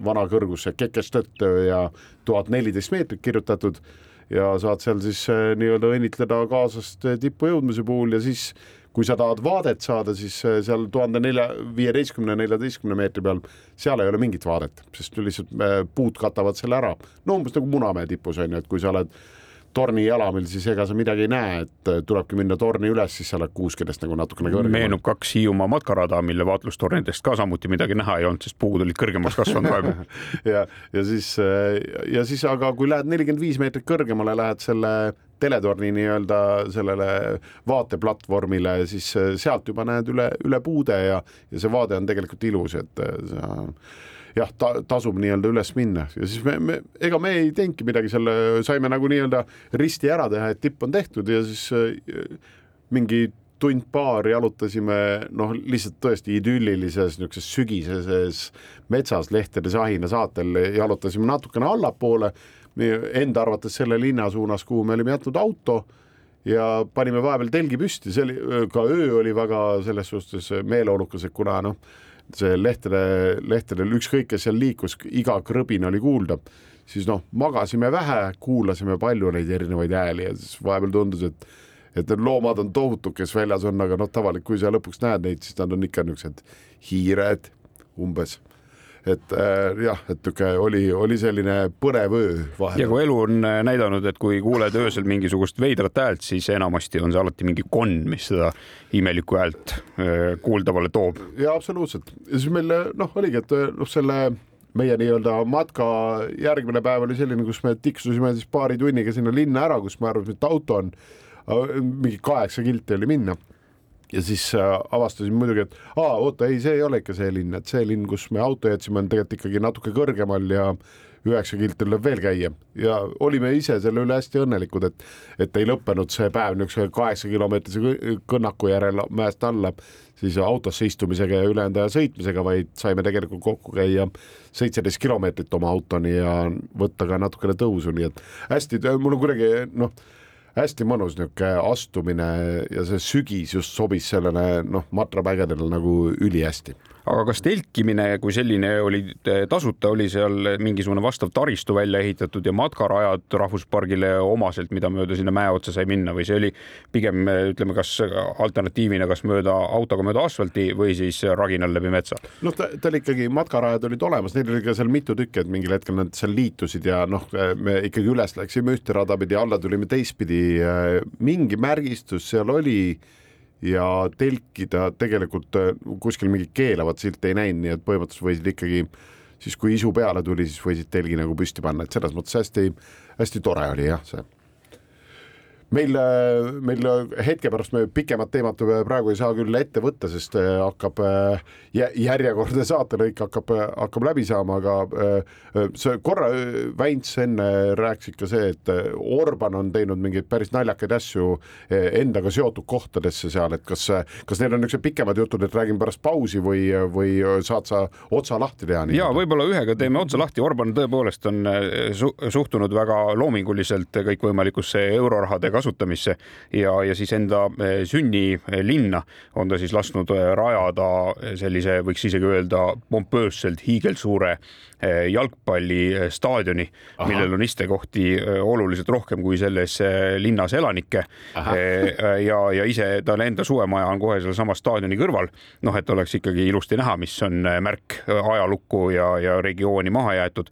vana kõrgus, see Kekestöttö ja tuhat neliteist meetrit kirjutatud ja saad seal siis eh, nii-öelda õnnitleda kaaslast eh, tippu jõudmise puhul ja siis kui sa tahad vaadet saada, siis eh, seal tuhande nelja, viieteistkümne, neljateistkümne meetri peal, seal ei ole mingit vaadet, sest lihtsalt puud katavad selle ära. no umbes nagu Munamäe tipus on ju, et kui sa oled torni jalamil, siis ega sa midagi ei näe, et äh, tulebki minna torni üles, siis sa oled kuuskedest nagu natukene kõrgemal. meenub kaks Hiiumaa matkarada, mille vaatlustornidest ka samuti midagi näha ei olnud, sest puud olid kõrgemaks kasvanud praegu ja, ja siis, äh, ja siis, aga kui lähed nelikümmend viis meetrit kõrgemale, lähed selle teletorni nii-öelda sellele vaateplatvormile, siis äh, sealt juba näed üle, üle puude ja, ja see vaade on tegelikult ilus, et sa jah ta,, tasub nii-öelda üles minna. Ja siis me, me, ega me ei teinudki midagi selle, saime nagu nii-öelda risti ära teha, et tipp on tehtud ja siis äh, mingi tund-paar jalutasime noh, lihtsalt tõesti idüllilises niisuguses sügiseses metsas lehtede sahina saatel jalutasime natukene allapoole, enda arvates selle linna suunas, kuhu me olime jätnud auto ja panime vahepeal telgi püsti, see oli, ka öö oli väga selles suhtes meeleolukas, et kuna noh, see lehtede, lehtedel ükskõik, kes seal liikus, iga krõbin oli kuulda, siis noh, magasime vähe, kuulasime palju neid erinevaid hääli ja siis vahepeal tundus, et et need loomad on tohutud, kes väljas on, aga noh, tavaliselt, kui sa lõpuks näed neid, siis nad on ikka niisugused hiired umbes et äh, jah, et niisugune oli, oli selline põnev öö vahel. ja kui elu on äh, näidanud, et kui kuuled öösel mingisugust veidrat häält, siis enamasti on see alati mingi konn, mis seda imelikku häält äh, kuuldavale toob. ja absoluutselt ja siis meil noh, oligi, et noh, selle meie nii-öelda matka järgmine päev oli selline, kus me tiksusime siis paari tunniga sinna linna ära, kus me arvasime, et auto on mingi kaheksa kilti oli minna ja siis äh, avastasime muidugi, et aa, oota, ei, see ei ole ikka see linn, et see linn, kus me auto jätsime, on tegelikult ikkagi natuke kõrgemal ja üheksa kilti tuleb veel käia. Ja olime ise selle üle hästi õnnelikud, et, et ei lõppenud see päev niisuguse kaheksa kilomeetrise kõnnaku järel mäest alla, siis autosse istumisega ja ülejäänud aja sõitmisega, vaid saime tegelikult kokku käia seitseteist kilomeetrit oma autoni ja võtta ka natukene tõusu, nii et hästi, mul on kuidagi noh hästi mõnus niisugune astumine ja see sügis just sobis sellele noh, matramägedele nagu ülihästi aga kas telkimine kui selline oli tasuta, oli seal mingisugune vastav taristu välja ehitatud ja matkarajad rahvuspargile omaselt, mida mööda sinna mäe otsa sai minna või see oli pigem ütleme, kas alternatiivina, kas mööda autoga mööda asfalti või siis raginal läbi metsa? noh, ta, tal ikkagi matkarajad olid olemas, neil oli ka seal mitu tükki, et mingil hetkel nad seal liitusid ja noh, me ikkagi üles läksime ühte rada pidi, alla tulime teistpidi. mingi märgistus seal oli ja telkida tegelikult äh, kuskil mingit keelavat silti ei näinud, nii et põhimõtteliselt võisid ikkagi siis, kui isu peale tuli, siis võisid telgi nagu püsti panna, et selles mõttes hästi-hästi tore oli jah, see meil, meil hetke pärast me pikemat teemat praegu ei saa küll ette võtta, sest äh, hakkab äh, järjekordne saatelõik hakkab, hakkab läbi saama, aga äh, see korra Väints enne rääkis ikka see, et Orban on teinud mingeid päris naljakaid asju endaga seotud kohtadesse seal, et kas, kas need on niisugused pikemad jutud, et räägime pärast pausi või, või saad sa otsa lahti teha? ja võib-olla ühega teeme otsa lahti, Orban tõepoolest on su suhtunud väga loominguliselt kõikvõimalikusse eurorahade kasutamisse ja, ja siis enda eh, sünnilinna on ta siis lasknud eh, rajada sellise, võiks isegi öelda pompöösselt hiigelsuure eh, jalgpallistaadioni, millel on istekohti oluliselt rohkem kui selles linnas elanikke. ja, ja ise tal enda suvemaja on kohe sellesama staadioni kõrval. noh, et oleks ikkagi ilusti näha, mis on märk ajalukku ja, ja regiooni maha jäetud.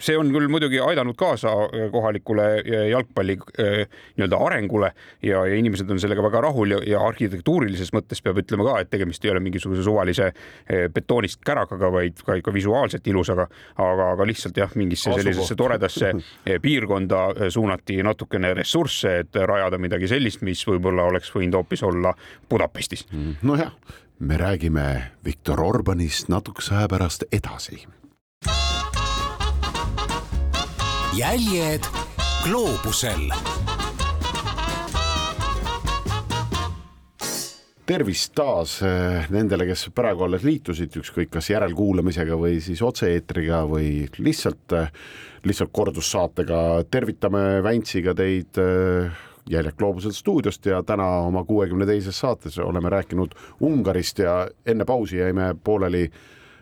see on küll muidugi aidanud kaasa kohalikule jalgpalli nii-öelda arengule ja, ja inimesed on sellega väga rahul ja, ja arhitektuurilises mõttes peab ütlema ka, et tegemist ei ole mingisuguse suvalise eh, betoonist kärakaga, vaid ka ikka visuaalselt ilus, aga, aga, aga lihtsalt jah, mingisse sellisesse toredasse eh, piirkonda eh, suunati natukene ressursse, et rajada midagi sellist, mis võib-olla oleks võinud hoopis olla Budapestis. Mm, nojah, me räägime Viktor Orbanist natukese aja pärast edasi. jäljed gloobusel tervist taas eh, nendele, kes praegu alles liitusid, ükskõik kas järelkuulamisega või siis otse-eetriga või lihtsalt, eh, lihtsalt kordussaatega. tervitame Väntsiga teid eh, Jäljak Gloobusel stuudiost ja täna oma kuuekümne teises saates oleme rääkinud Ungarist ja enne pausi jäime pooleli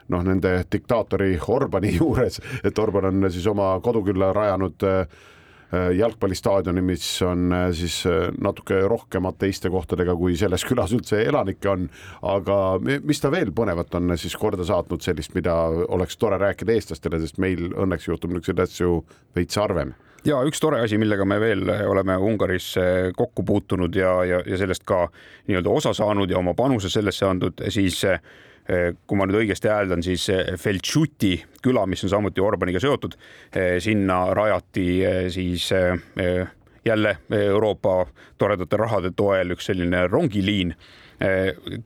noh, nende diktaatori Orbani juures, et Orban on siis oma kodukülla rajanud Äh, jalgpallistaadioni, mis on äh, siis äh, natuke rohkemate istekohtadega, kui selles külas üldse elanikke on. aga mis ta veel põnevat on siis korda saatnud sellist, mida oleks tore rääkida eestlastele, sest meil õnneks juhtub niisuguseid asju veits harvem ja üks tore asi, millega me veel oleme Ungaris kokku puutunud ja, ja, ja sellest ka nii-öelda osa saanud ja oma panuse sellesse andnud, siis Eh, kui ma nüüd õigesti hääldan, siis eh, Feltšuti küla, mis on samuti Orbaniga seotud, eh, sinna rajati siis jälle Euroopa toredate rahade toel üks selline rongiliin Eh,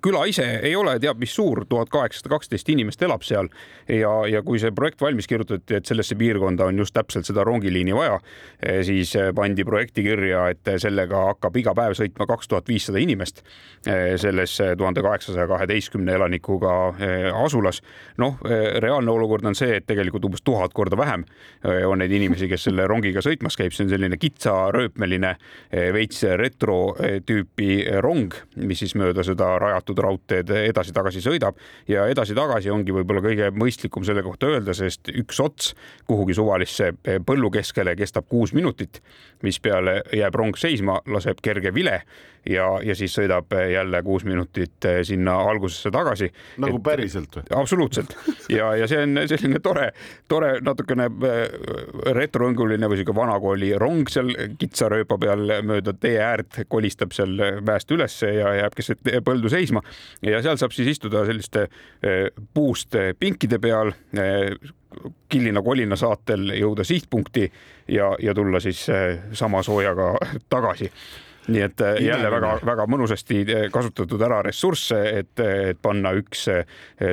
küla ise ei ole teab mis suur, tuhat kaheksasada kaksteist inimest elab seal ja, ja kui see projekt valmis kirjutati, et sellesse piirkonda on just täpselt seda rongiliini vaja, eh, siis eh, pandi projekti kirja, et sellega hakkab iga päev sõitma kaks tuhat viissada inimest selles tuhande kaheksasaja kaheteistkümne elanikuga asulas. noh, reaalne olukord on see, et tegelikult umbes tuhat korda vähem on neid inimesi, kes selle rongiga sõitmas käib, see on selline kitsarööpmeline veits retro tüüpi rong, mis siis mööda mööda seda rajatud raudteed edasi-tagasi sõidab ja edasi-tagasi ongi võib-olla kõige mõistlikum selle kohta öelda, sest üks ots kuhugi suvalisse põllu keskele kestab kuus minutit, mispeale jääb rong seisma, laseb kerge vile ja, ja siis sõidab jälle kuus minutit sinna algusesse tagasi. nagu et, päriselt või? absoluutselt ja, ja see on selline tore, tore natukene retroõnguline või sihuke vanakooli rong seal kitsa rööpa peal mööda tee äärt, kolistab seal mäest ülesse ja jääb keset põldu seisma. Ja seal saab siis istuda selliste puust pinkide peal killina-kolina saatel jõuda sihtpunkti ja, ja tulla siis sama soojaga tagasi nii et äh, jälle väga-väga mõnusasti äh, kasutatud ära ressursse, et, et panna üks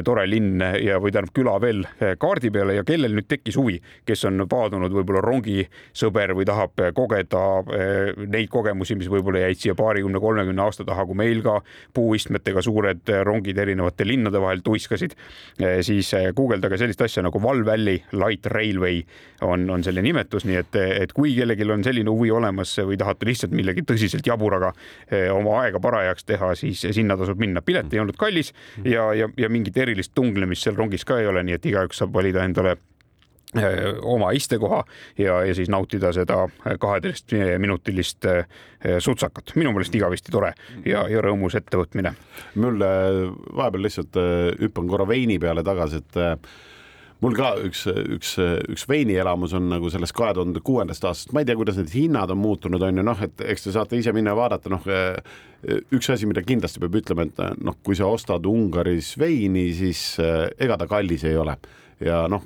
tore linn ja, või tähendab küla veel kaardi peale. Ja kellel nüüd tekkis huvi, kes on paadunud võib-olla rongisõber või tahab kogeda neid kogemusi, mis võib-olla jäid siia paarikümne, kolmekümne aasta taha, kui meil ka puuistmetega suured rongid erinevate linnade vahel tuiskasid, siis guugeldage sellist asja nagu Wall Valley Light Railway on, on selle nimetus, nii et, et kui kellelgi on selline huvi olemas või tahate lihtsalt millegi tõsiselt suhteliselt jaburaga eh, oma aega parajaks teha, siis sinna tasub minna. pilet ei olnud kallis ja, ja, ja mingit erilist tunglemist seal rongis ka ei ole, nii et igaüks saab valida endale eh, oma istekoha ja, ja siis nautida seda kaheteistminutilist eh, sutsakat. minu meelest igavesti tore ja, ja rõõmus ettevõtmine. mul vahepeal lihtsalt hüppan korra veini peale tagasi, et mul ka üks, üks, üks veinielamus on nagu sellest kahe tuhande kuuendast aastast, ma ei tea, kuidas need hinnad on muutunud, on ju, noh, et eks te saate ise minna ja vaadata, noh, üks asi, mida kindlasti peab ütlema, et noh, kui sa ostad Ungaris veini, siis ega ta kallis ei ole. Ja noh,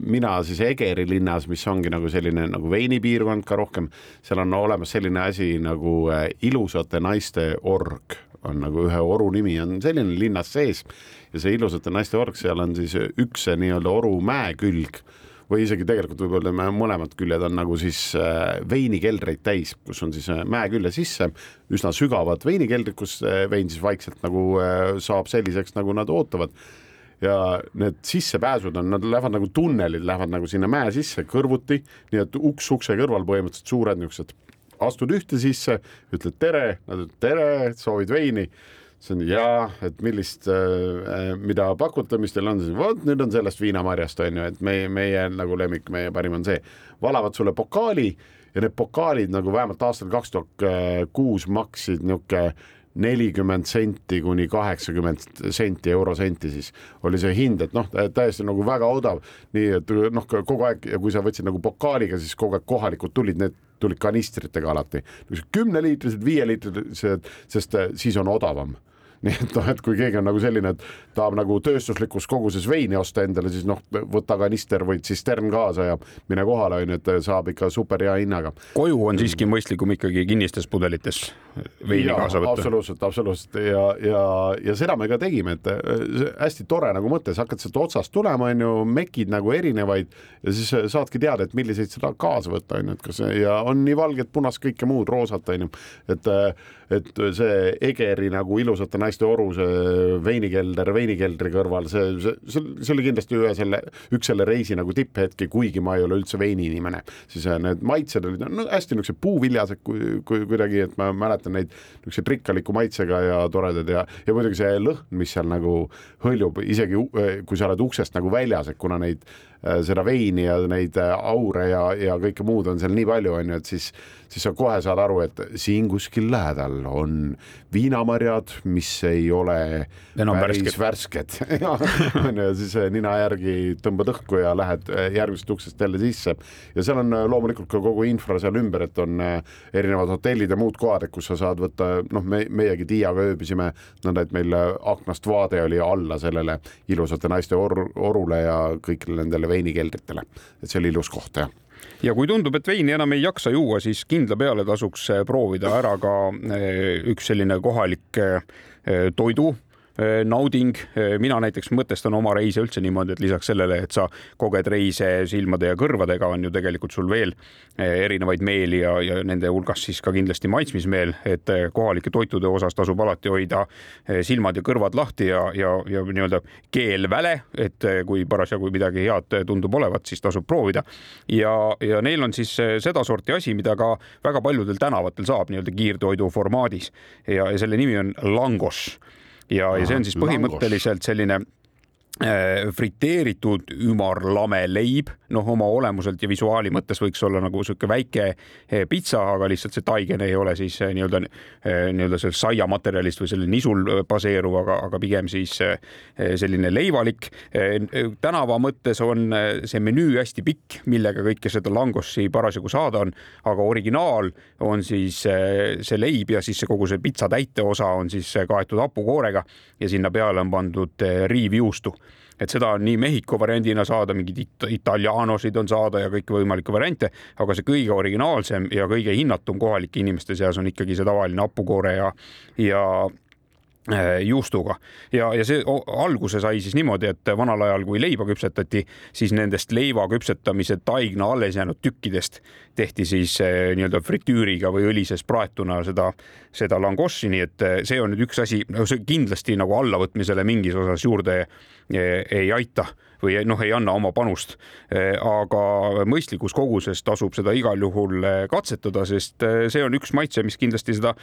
mina siis Egeri linnas, mis ongi nagu selline nagu veinipiirkond ka rohkem, seal on olemas selline asi nagu ilusate naiste org. On nagu ühe oru nimi on selline linnas sees ja see ilusate naiste org, seal on siis üks see nii-öelda oru mäekülg või isegi tegelikult võib öelda, mõlemad küljed on nagu siis äh, veinikeldreid täis, kus on siis äh, mäekülje sisse. Üsna sügavad veinikeldrid, kus äh, vein siis vaikselt nagu saab selliseks, nagu nad ootavad. Ja need sissepääsud on, nad lähevad nagu tunnelid, lähevad nagu sinna mäe sisse kõrvuti, nii et uks ukse kõrval põhimõtteliselt suured niisugused astud ühte sisse, ütled tere, nad ütlevad tere, soovid veini siis on jaa, et millist äh,, mida pakute, mis teil on, siis vot nüüd on sellest viinamarjast on ju, et meie, meie nagu lemmik, meie parim on see. valavad sulle pokaali ja need pokaalid nagu vähemalt aastal kaks tuhat kuus maksid niisugune nelikümmend senti kuni kaheksakümmend senti, eurosenti siis oli see hind, et noh, täiesti nagu väga odav, nii et noh, kogu aeg ja kui sa võtsid nagu pokaaliga, siis kogu aeg kohalikud tulid, need tulid kanistritega alati, kümneliitrised, viieliitrised, sest äh, siis on odavam nii et noh, et kui keegi on nagu selline, et tahab nagu tööstuslikus koguses veini osta endale, siis noh, võta kanister või tsistern kaasa ja mine kohale, onju, et saab ikka super hea hinnaga. koju on siiski mõistlikum ikkagi kinnistes pudelites veini ja, kaasa võtta. absoluutselt, absoluutselt ja, ja, ja seda me ka tegime, et äh, hästi tore nagu mõte, sa hakkad sealt otsast tulema, onju, mekid nagu erinevaid ja siis saadki teada, et milliseid seda kaasa võtta, onju, et kas ja on nii valget, punast, kõike muud, roosat, onju, et äh, et see Egeri nagu ilusate naiste oru, see veinikelder veinikeldri kõrval, see, see, see oli kindlasti ühe selle, üks selle reisi nagu tipphetki, kuigi ma ei ole üldse veiniinimene, siis äh, need maitsed olid no, hästi niisugused puuviljased kui, kui kuidagi, et ma mäletan neid niisuguse rikkaliku maitsega ja toredad ja, ja muidugi see lõhn, mis seal nagu hõljub, isegi kui sa oled uksest nagu väljas, et kuna neid Äh, seda veini ja neid äh, aure ja, ja kõike muud on seal nii palju, on ju, et siis, siis sa kohe saad aru, et siin kuskil lähedal on viinamarjad, mis ei ole Enam päris värsked, on ju, siis äh, nina järgi tõmbad õhku ja lähed järgmisest uksest jälle sisse. Ja seal on loomulikult ka kogu infra seal ümber, et on erinevad hotellid ja muud kohad, et kus sa saad võtta, noh, me meiegi Tiiaga ööbisime nõnda, et meil aknast vaade oli alla sellele ilusate naiste or orule ja kõikidele nendele veinikeldritele, et see oli ilus koht jah. Ja kui tundub, et veini enam ei jaksa juua, siis kindla peale tasuks proovida ära ka eh, üks selline kohalik eh, toidu nauding. mina näiteks mõtestan oma reise üldse niimoodi, et lisaks sellele, et sa koged reise silmade ja kõrvadega, on ju tegelikult sul veel erinevaid meeli ja, ja nende hulgas siis ka kindlasti maitsmismeel, et kohalike toitude osas tasub alati hoida silmad ja kõrvad lahti ja, ja, ja nii-öelda keel väle, et kui parasjagu midagi head tundub olevat, siis tasub proovida. ja, ja neil on siis sedasorti asi, mida ka väga paljudel tänavatel saab nii-öelda kiirtoidu formaadis ja, ja selle nimi on langos ja, ja see on siis põhimõtteliselt selline friteeritud ümarlame leib, noh, oma olemuselt ja visuaali mõttes võiks olla nagu sihuke väike äh, pitsa, aga lihtsalt see taigen ei ole siis äh, nii-öelda nii-öelda sellest saiamaterjalist või sellel nisul baseeruv, aga, aga pigem siis selline leivalik. tänava mõttes on see menüü hästi pikk, millega kõike seda langossi parasjagu saada on, aga originaal on siis see leib ja siis kogu see pitsa täiteosa on siis kaetud hapukoorega ja sinna peale on pandud riivjuustu et seda on nii Mehhiko variandina saada, mingeid it italianosid on saada ja kõiki võimalikke variante, aga see kõige originaalsem ja kõige hinnatum kohalike inimeste seas on ikkagi see tavaline hapukoore ja, ja juustuga. Ja, ja see alguse sai siis niimoodi, et vanal ajal, kui leiba küpsetati, siis nendest leiva küpsetamise taigna alles jäänud tükkidest tehti siis äh, nii-öelda fritüüriga või õli sees praetuna seda, seda langossi, nii et äh, see on nüüd üks asi, no see kindlasti nagu allavõtmisele mingis osas juurde ei aita või noh, ei anna oma panust. aga mõistlikus koguses tasub seda igal juhul katsetada, sest see on üks maitse, mis kindlasti seda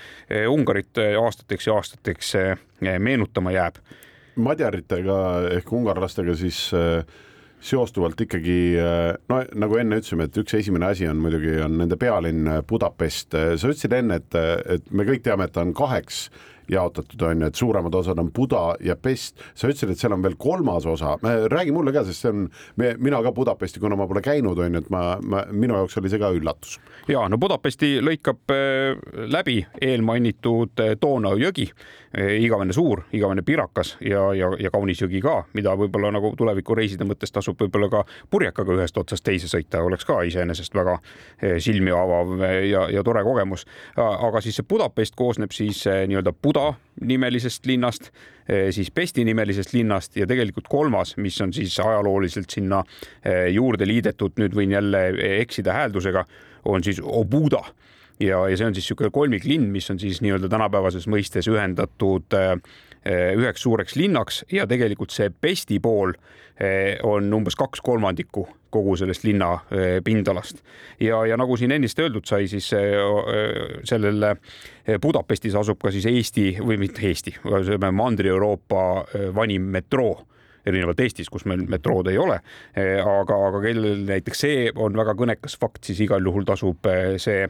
Ungarit aastateks ja aastateks meenutama jääb. madjaritega ehk ungarlastega siis seostuvalt ikkagi no nagu enne ütlesime, et üks esimene asi on muidugi on nende pealinn Budapest. sa ütlesid enne, et, et me kõik teame, et ta on kaheks jaotatud, on ju, et suuremad osad on Buda ja Pest. sa ütlesid, et seal on veel kolmas osa, räägi mulle ka, sest see on, mina ka Budapesti, kuna ma pole käinud, on ju, et ma, ma, minu jaoks oli see ka üllatus. ja no Budapesti lõikab äh, läbi eelmainitud äh, Donau jõgi, äh, igavene suur, igavene pirakas ja, ja, ja kaunis jõgi ka, mida võib-olla nagu tulevikureiside mõttes tasub võib-olla ka purjekaga ühest otsast teise sõita, oleks ka iseenesest väga silmi avav ja, ja tore kogemus. aga siis see Budapest koosneb siis nii-öelda Buda Buda nimelisest linnast, eh, siis Pesti nimelisest linnast ja tegelikult kolmas, mis on siis ajalooliselt sinna eh, juurde liidetud, nüüd võin jälle eksida hääldusega, on siis Obuda ja, ja see on siis niisugune kolmiklinn, mis on siis nii-öelda tänapäevases mõistes ühendatud äh, üheks suureks linnaks ja tegelikult see Pesti pool äh, on umbes kaks kolmandikku kogu sellest linna eh, pindalast. ja, ja nagu siin ennist öeldud sai, siis eh, eh, sellel Budapestis asub ka siis Eesti või mitte Eesti, Mandri-Euroopa vanim metroo erinevalt Eestist, kus meil metrood ei ole. aga, aga kellel näiteks see on väga kõnekas fakt, siis igal juhul tasub see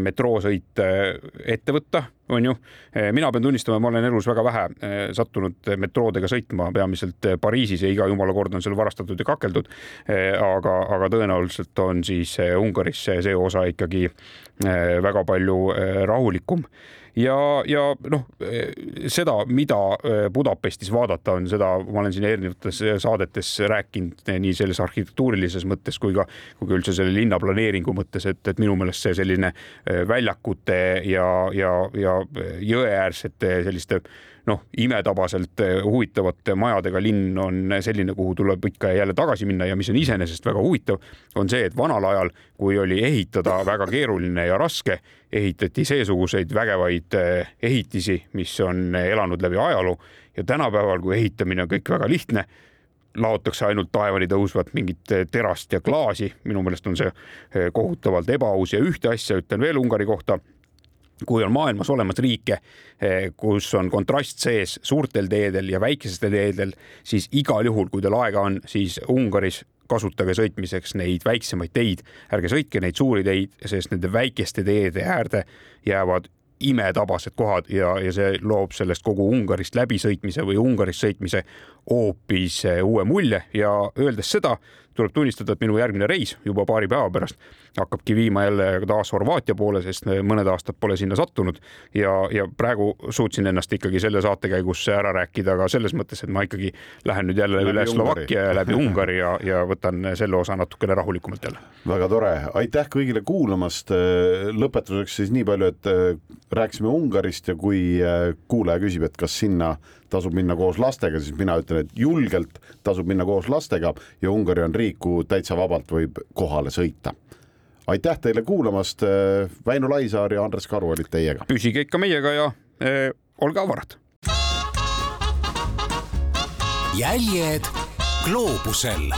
metroosõit ette võtta, on ju. mina pean tunnistama, ma olen elus väga vähe sattunud metroodega sõitma, peamiselt Pariisis ja iga jumala kord on seal varastatud ja kakeldud. aga, aga tõenäoliselt on siis Ungaris see osa ikkagi väga palju rahulikum ja, ja noh, seda, mida äh, Budapestis vaadata on, seda ma olen siin erinevates saadetes rääkinud nii selles arhitektuurilises mõttes kui ka, kui ka üldse selle linna planeeringu mõttes, et, et minu meelest see selline äh, väljakute ja, ja, ja jõeäärsete selliste noh, imetabaselt eh, huvitavate majadega linn on selline, kuhu tuleb ikka ja jälle tagasi minna ja mis on iseenesest väga huvitav, on see, et vanal ajal, kui oli ehitada väga keeruline ja raske, ehitati seesuguseid vägevaid eh, ehitisi, mis on elanud läbi ajaloo ja tänapäeval, kui ehitamine on kõik väga lihtne laotakse ainult taevani tõusvat mingit eh, terast ja klaasi, minu meelest on see kohutavalt ebaaus ja ühte asja ütlen veel Ungari kohta kui on maailmas olemas riike, eh, kus on kontrast sees suurtel teedel ja väikestel teedel, siis igal juhul, kui teil aega on, siis Ungaris kasutage sõitmiseks neid väiksemaid teid, ärge sõitke neid suuri teid, sest nende väikeste teede äärde jäävad imetabased kohad ja, ja see loob sellest kogu Ungarist läbisõitmise või Ungarist sõitmise hoopis eh, uue mulje. Ja öeldes seda, tuleb tunnistada, et minu järgmine reis juba paari päeva pärast hakkabki viima jälle taas Horvaatia poole, sest mõned aastad pole sinna sattunud ja, ja praegu suutsin ennast ikkagi selle saate käigus ära rääkida ka selles mõttes, et ma ikkagi lähen nüüd jälle Läbi üle. Slovakkia ja läbi Ungari ja, ja võtan selle osa natukene rahulikumalt jälle. väga tore, aitäh kõigile kuulamast. lõpetuseks siis nii palju, et äh, rääkisime Ungarist ja kui äh, kuulaja küsib, et kas sinna tasub minna koos lastega, siis mina ütlen, et julgelt tasub minna koos lastega ja Ungari on riik, kuhu täitsa vabalt võib kohale sõita. Aitäh teile kuulamast. Väino Laisaar ja Andres Karu olid teiega. püsige ikka meiega ja eh, olge avarad. jäljed gloobusel